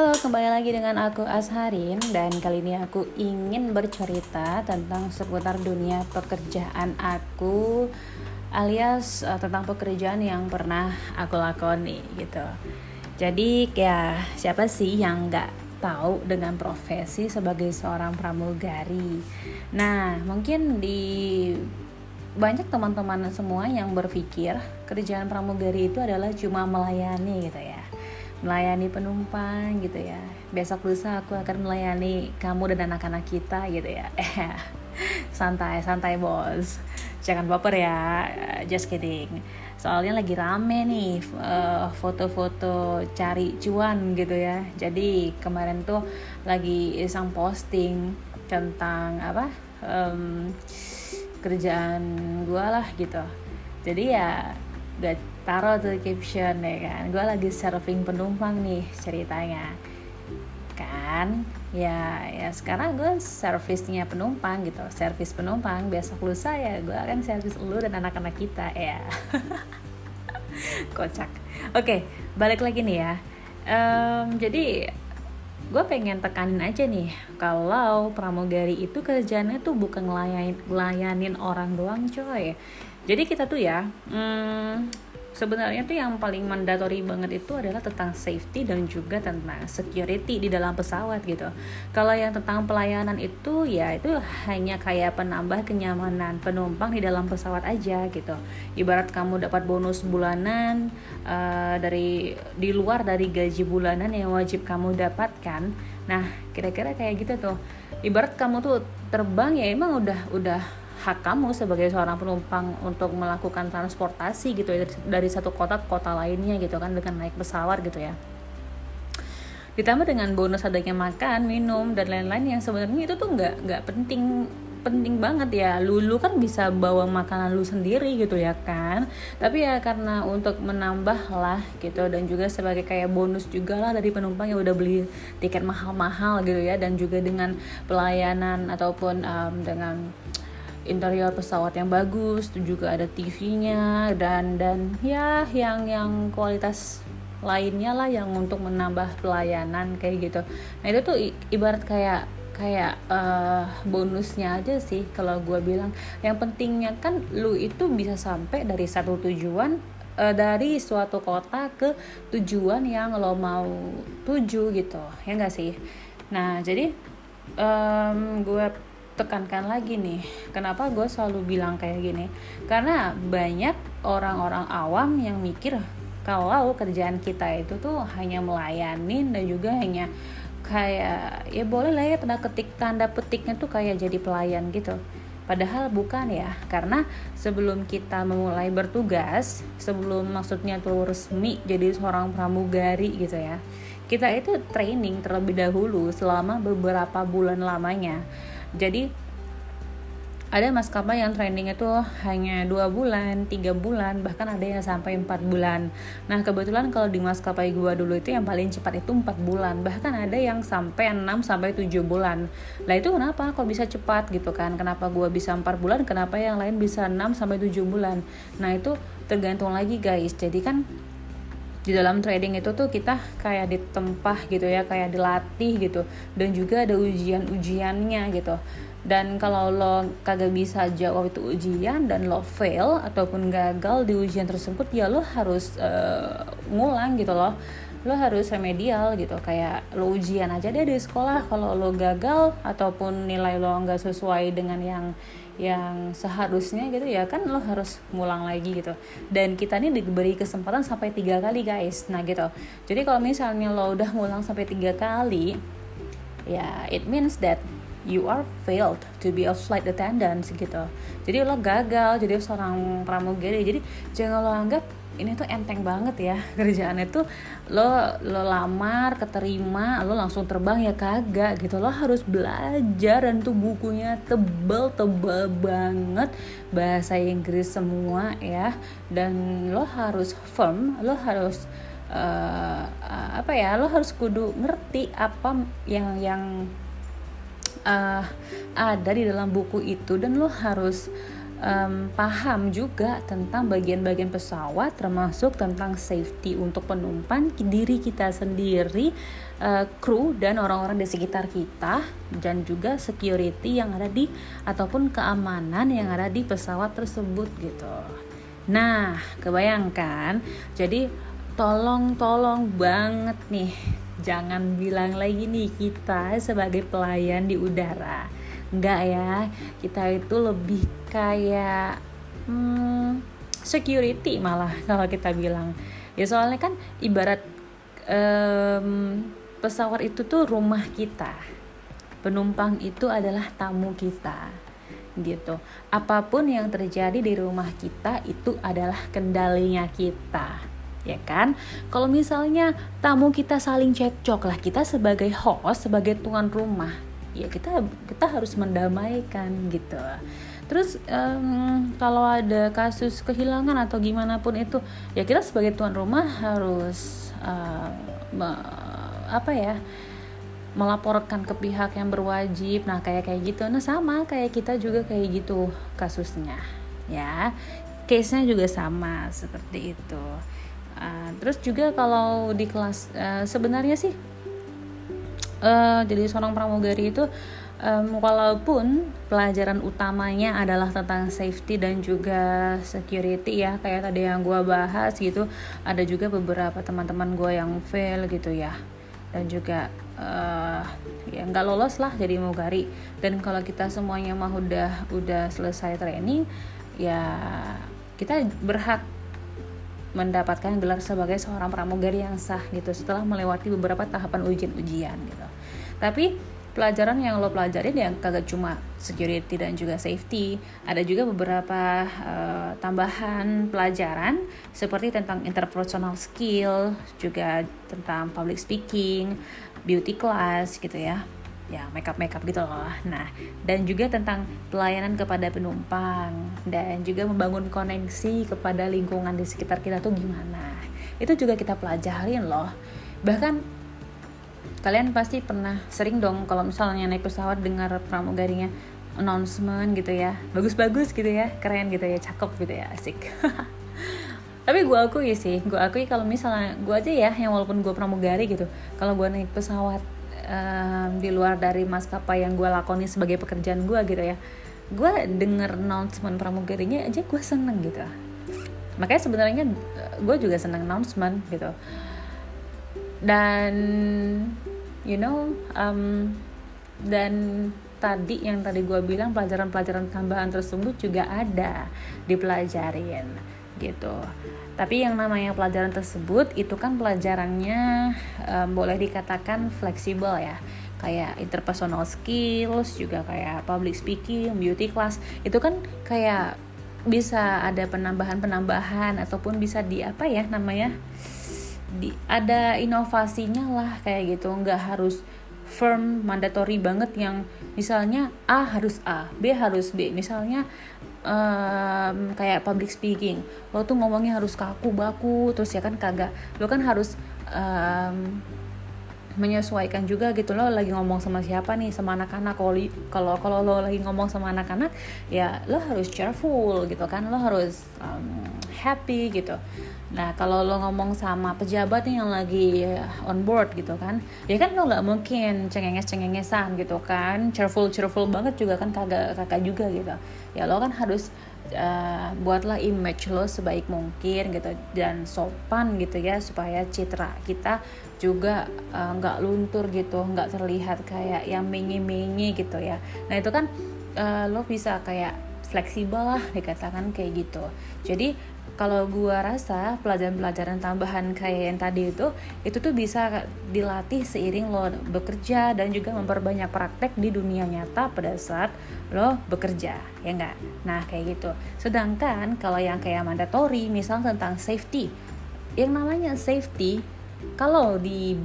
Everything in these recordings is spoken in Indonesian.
Halo, kembali lagi dengan aku Asharin dan kali ini aku ingin bercerita tentang seputar dunia pekerjaan aku alias uh, tentang pekerjaan yang pernah aku lakoni gitu. Jadi ya siapa sih yang nggak tahu dengan profesi sebagai seorang pramugari? Nah, mungkin di banyak teman-teman semua yang berpikir kerjaan pramugari itu adalah cuma melayani gitu ya melayani penumpang gitu ya. Besok lusa aku akan melayani kamu dan anak-anak kita gitu ya. Santai santai bos. Jangan baper ya just kidding. Soalnya lagi rame nih eh, foto-foto cari cuan gitu ya. Jadi kemarin tuh lagi iseng posting tentang apa um, kerjaan gue lah gitu. Jadi ya gak taruh tuh caption ya kan. Gue lagi surfing penumpang nih ceritanya. Kan? Ya ya sekarang gue servisnya penumpang gitu. Servis penumpang besok lusa ya gue akan servis lu dan anak-anak kita ya. Kocak. Oke balik lagi nih ya. Um, jadi gue pengen tekanin aja nih. Kalau pramugari itu kerjanya tuh bukan ngelayanin, ngelayanin orang doang coy. Jadi kita tuh ya hmm, sebenarnya tuh yang paling mandatory banget itu adalah tentang safety dan juga tentang security di dalam pesawat gitu. Kalau yang tentang pelayanan itu ya itu hanya kayak penambah kenyamanan penumpang di dalam pesawat aja gitu. Ibarat kamu dapat bonus bulanan uh, dari di luar dari gaji bulanan yang wajib kamu dapatkan. Nah, kira-kira kayak gitu tuh. Ibarat kamu tuh terbang ya emang udah udah hak kamu sebagai seorang penumpang untuk melakukan transportasi gitu ya dari satu kota ke kota lainnya gitu kan dengan naik pesawat gitu ya. Ditambah dengan bonus adanya makan minum dan lain-lain yang sebenarnya itu tuh nggak nggak penting penting banget ya. Lulu kan bisa bawa makanan lu sendiri gitu ya kan. Tapi ya karena untuk menambah lah gitu dan juga sebagai kayak bonus juga lah dari penumpang yang udah beli tiket mahal-mahal gitu ya dan juga dengan pelayanan ataupun um, dengan interior pesawat yang bagus, itu juga ada TV-nya dan dan ya yang yang kualitas lainnya lah yang untuk menambah pelayanan kayak gitu. Nah itu tuh ibarat kayak kayak uh, bonusnya aja sih kalau gue bilang. Yang pentingnya kan lu itu bisa sampai dari satu tujuan uh, dari suatu kota ke tujuan yang lo mau tuju gitu ya enggak sih. Nah jadi um, gue tekankan lagi nih kenapa gue selalu bilang kayak gini? Karena banyak orang-orang awam yang mikir kalau kerjaan kita itu tuh hanya melayani dan juga hanya kayak ya boleh lah ya tanda ketik tanda petiknya tuh kayak jadi pelayan gitu. Padahal bukan ya, karena sebelum kita memulai bertugas, sebelum maksudnya tuh resmi jadi seorang pramugari gitu ya, kita itu training terlebih dahulu selama beberapa bulan lamanya jadi ada maskapai yang training itu hanya dua bulan, tiga bulan, bahkan ada yang sampai empat bulan. Nah kebetulan kalau di maskapai gua dulu itu yang paling cepat itu empat bulan, bahkan ada yang sampai 6 sampai tujuh bulan. Lah itu kenapa? Kok bisa cepat gitu kan? Kenapa gua bisa empat bulan? Kenapa yang lain bisa 6 sampai tujuh bulan? Nah itu tergantung lagi guys. Jadi kan di dalam trading itu tuh kita kayak ditempah gitu ya kayak dilatih gitu. Dan juga ada ujian-ujiannya gitu. Dan kalau lo kagak bisa jawab itu ujian dan lo fail ataupun gagal di ujian tersebut ya lo harus uh, ngulang gitu loh lo harus remedial gitu. Kayak lo ujian aja deh di sekolah. Kalau lo gagal ataupun nilai lo nggak sesuai dengan yang yang seharusnya gitu ya kan lo harus ngulang lagi gitu. Dan kita ini diberi kesempatan sampai tiga kali guys. Nah gitu. Jadi kalau misalnya lo udah ngulang sampai tiga kali ya it means that you are failed to be a flight attendant gitu. Jadi lo gagal jadi seorang pramugari. Jadi jangan lo anggap ini tuh enteng banget ya kerjaan itu lo lo lamar keterima lo langsung terbang ya kagak gitu. Lo harus belajar dan tuh bukunya tebel tebel banget. Bahasa Inggris semua ya. Dan lo harus firm lo harus uh, apa ya lo harus kudu ngerti apa yang yang uh, ada di dalam buku itu dan lo harus um, paham juga tentang bagian-bagian pesawat termasuk tentang safety untuk penumpang diri kita sendiri uh, kru dan orang-orang di sekitar kita dan juga security yang ada di ataupun keamanan yang ada di pesawat tersebut gitu. Nah kebayangkan? Jadi tolong-tolong banget nih jangan bilang lagi nih kita sebagai pelayan di udara. Enggak ya kita itu lebih kayak hmm, security malah kalau kita bilang. Ya soalnya kan ibarat um, pesawat itu tuh rumah kita. Penumpang itu adalah tamu kita gitu. Apa pun yang terjadi di rumah kita itu adalah kendalinya kita ya kan? Kalau misalnya tamu kita saling cekcok lah kita sebagai host sebagai tuan rumah ya kita kita harus mendamaikan gitu. Terus um, kalau ada kasus kehilangan atau gimana pun itu ya kita sebagai tuan rumah harus uh, apa ya melaporkan ke pihak yang berwajib. Nah kayak kayak gitu. Nah sama kayak kita juga kayak gitu kasusnya ya. Case nya juga sama seperti itu uh, terus juga kalau di kelas uh, sebenarnya sih uh, jadi seorang pramugari itu um, walaupun pelajaran utamanya adalah tentang safety dan juga security ya kayak tadi yang gue bahas gitu ada juga beberapa teman-teman gue yang fail gitu ya. Dan juga uh, ya nggak lolos lah jadi mugari dan kalau kita semuanya mah udah udah selesai training ya kita berhak mendapatkan gelar sebagai seorang pramugari yang sah gitu setelah melewati beberapa tahapan ujian-ujian gitu. Tapi pelajaran yang lo pelajarin yang kagak cuma security dan juga safety, ada juga beberapa uh, tambahan pelajaran seperti tentang interpersonal skill, juga tentang public speaking, beauty class gitu ya ya makeup makeup gitu loh. Nah dan juga tentang pelayanan kepada penumpang dan juga membangun koneksi kepada lingkungan di sekitar kita tuh gimana. Itu juga kita pelajarin loh. Bahkan kalian pasti pernah sering dong kalau misalnya naik pesawat dengar pramugarinya announcement gitu ya. Bagus-bagus gitu ya keren gitu ya cakep gitu ya asik. Tapi gue akui sih gue akui kalau misalnya gue aja ya yang walaupun gue pramugari gitu kalau gue naik pesawat um, di luar dari maskapai yang gue lakoni sebagai pekerjaan gue gitu ya. Gue denger announcement pramugarinya aja gue seneng gitu. Makanya sebenarnya eh, gue juga seneng announcement gitu. Dan you know um, dan tadi yang tadi gue bilang pelajaran-pelajaran tambahan tersebut juga ada dipelajarin gitu tapi yang namanya pelajaran tersebut itu kan pelajarannya um, boleh dikatakan fleksibel ya. Kayak interpersonal skills juga kayak public speaking beauty class. Itu kan kayak bisa ada penambahan-penambahan ataupun bisa di apa ya namanya di ada inovasinya lah kayak gitu. Nggak harus firm mandatory banget yang misalnya A harus A B harus B. Misalnya um, kayak public speaking. Lo tuh ngomongnya harus kaku baku terus ya kan kagak. Lo kan harus um, menyesuaikan juga gitu. Lo lagi ngomong sama siapa nih? Sama anak-anak. Kalau kalau lo lagi ngomong sama anak-anak ya lo harus cheerful gitu kan. Lo harus um, happy gitu Nah kalau lo ngomong sama pejabat nih yang lagi on board gitu kan, ya kan lo nggak mungkin cengenges cengengesan gitu kan, cheerful cheerful banget juga kan kagak kakak juga gitu. Ya lo kan harus uh, buatlah image lo sebaik mungkin gitu dan sopan gitu ya supaya citra kita juga eh, nggak uh, luntur gitu, nggak terlihat kayak yang mengi-mengi gitu ya. Nah itu kan uh, lo bisa kayak fleksibel lah dikatakan kayak gitu. Jadi kalau gue rasa pelajaran-pelajaran tambahan kayak yang tadi itu itu tuh bisa dilatih seiring lo bekerja dan juga memperbanyak praktek di dunia nyata pada saat lo bekerja ya enggak nah kayak gitu. Sedangkan kalau yang kayak mandatory misal tentang safety yang namanya safety kalau di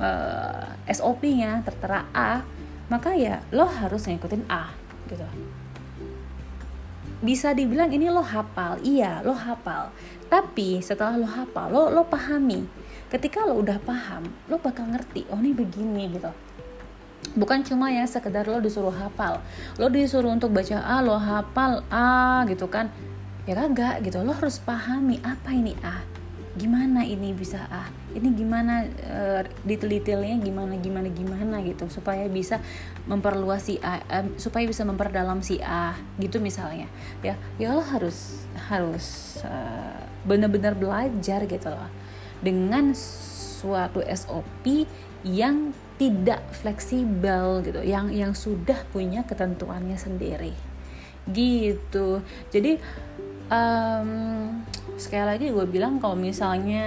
uh, eh, SOP-nya tertera A maka ya lo harus ngikutin A gitu bisa dibilang ini lo hafal. Iya lo hafal. Tapi setelah lo hafal lo lo pahami. Ketika lo udah paham lo bakal ngerti oh ini begini gitu. Bukan cuma yang sekedar lo disuruh hafal. Lo disuruh untuk baca A lo hafal A gitu kan. Ya kagak gitu. Lo harus pahami apa ini A. Gimana ini bisa A ini gimana uh, detail-detailnya gimana gimana gimana gitu supaya bisa memperluas si A supaya bisa memperdalam si A gitu misalnya. Ya ya lo harus harus uh, benar-benar belajar gitu loh dengan suatu SOP yang tidak fleksibel gitu yang yang sudah punya ketentuannya sendiri. Gitu. Jadi um, sekali lagi gue bilang kalau misalnya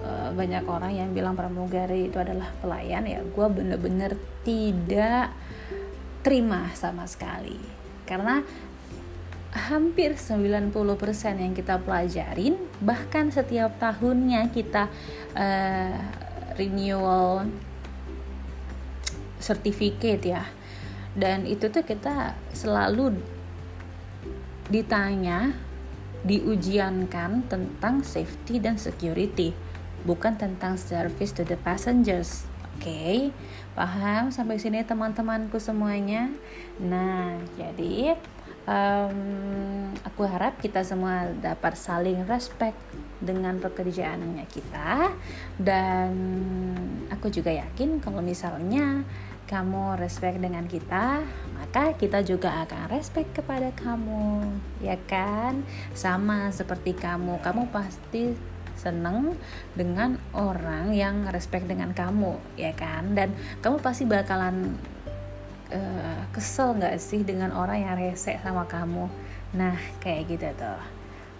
uh, banyak orang yang bilang pramugari itu adalah pelayan ya gue bener-bener tidak terima sama sekali. Karena hampir 90% yang kita pelajarin bahkan setiap tahunnya kita uh, renewal sertifikat ya. Dan itu tuh kita selalu ditanya diujiankan tentang safety dan security bukan tentang service to the passengers. Oke okay? paham? Sampai sini teman-temanku semuanya. Nah jadi um, aku harap kita semua dapat saling respect dengan pekerjaannya kita. Dan aku juga yakin kalau misalnya kamu respect dengan kita, maka kita juga akan respect kepada kamu, ya kan? Sama seperti kamu, kamu pasti seneng dengan orang yang respect dengan kamu, ya kan? Dan kamu pasti bakalan uh, kesel nggak sih dengan orang yang rese sama kamu? Nah, kayak gitu tuh.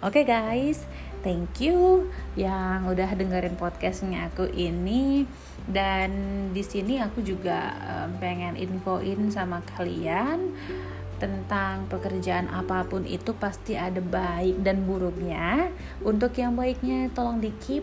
Oke okay guys, thank you yang udah dengerin podcastnya aku ini. Dan di sini aku juga pengen infoin sama kalian tentang pekerjaan apa pun itu pasti ada baik dan buruknya. Untuk yang baiknya tolong di keep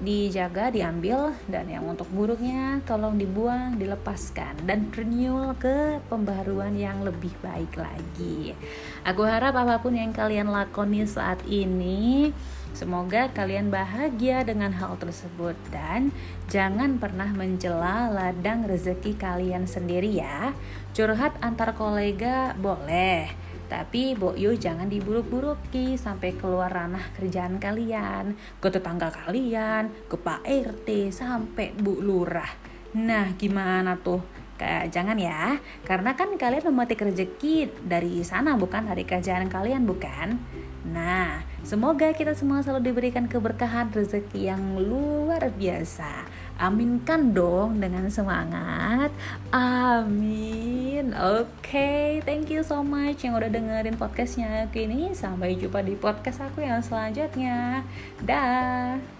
dijaga, diambil. Dan yang untuk buruknya tolong dibuang, dilepaskan. Dan renewal ke pembaruan yang lebih baik lagi. Aku harap apa pun yang kalian lakoni saat ini Semoga kalian bahagia dengan hal tersebut dan jangan pernah mencela ladang rezeki kalian sendiri ya. Curhat antar kolega boleh, tapi Yu jangan diburuk-buruki sampai keluar ranah kerjaan kalian, ke tetangga kalian, ke Pak RT, sampai Bu Lurah. Nah, gimana tuh? Jangan ya, karena kan kalian memetik rezeki dari sana bukan dari kerjaan kalian bukan? Nah, semoga kita semua selalu diberikan keberkahan rezeki yang luar biasa. Aminkan dong dengan semangat. Amin. Oke, okay, thank you so much yang udah dengerin podcastnya aku ini. Sampai jumpa di podcast aku yang selanjutnya. Dah.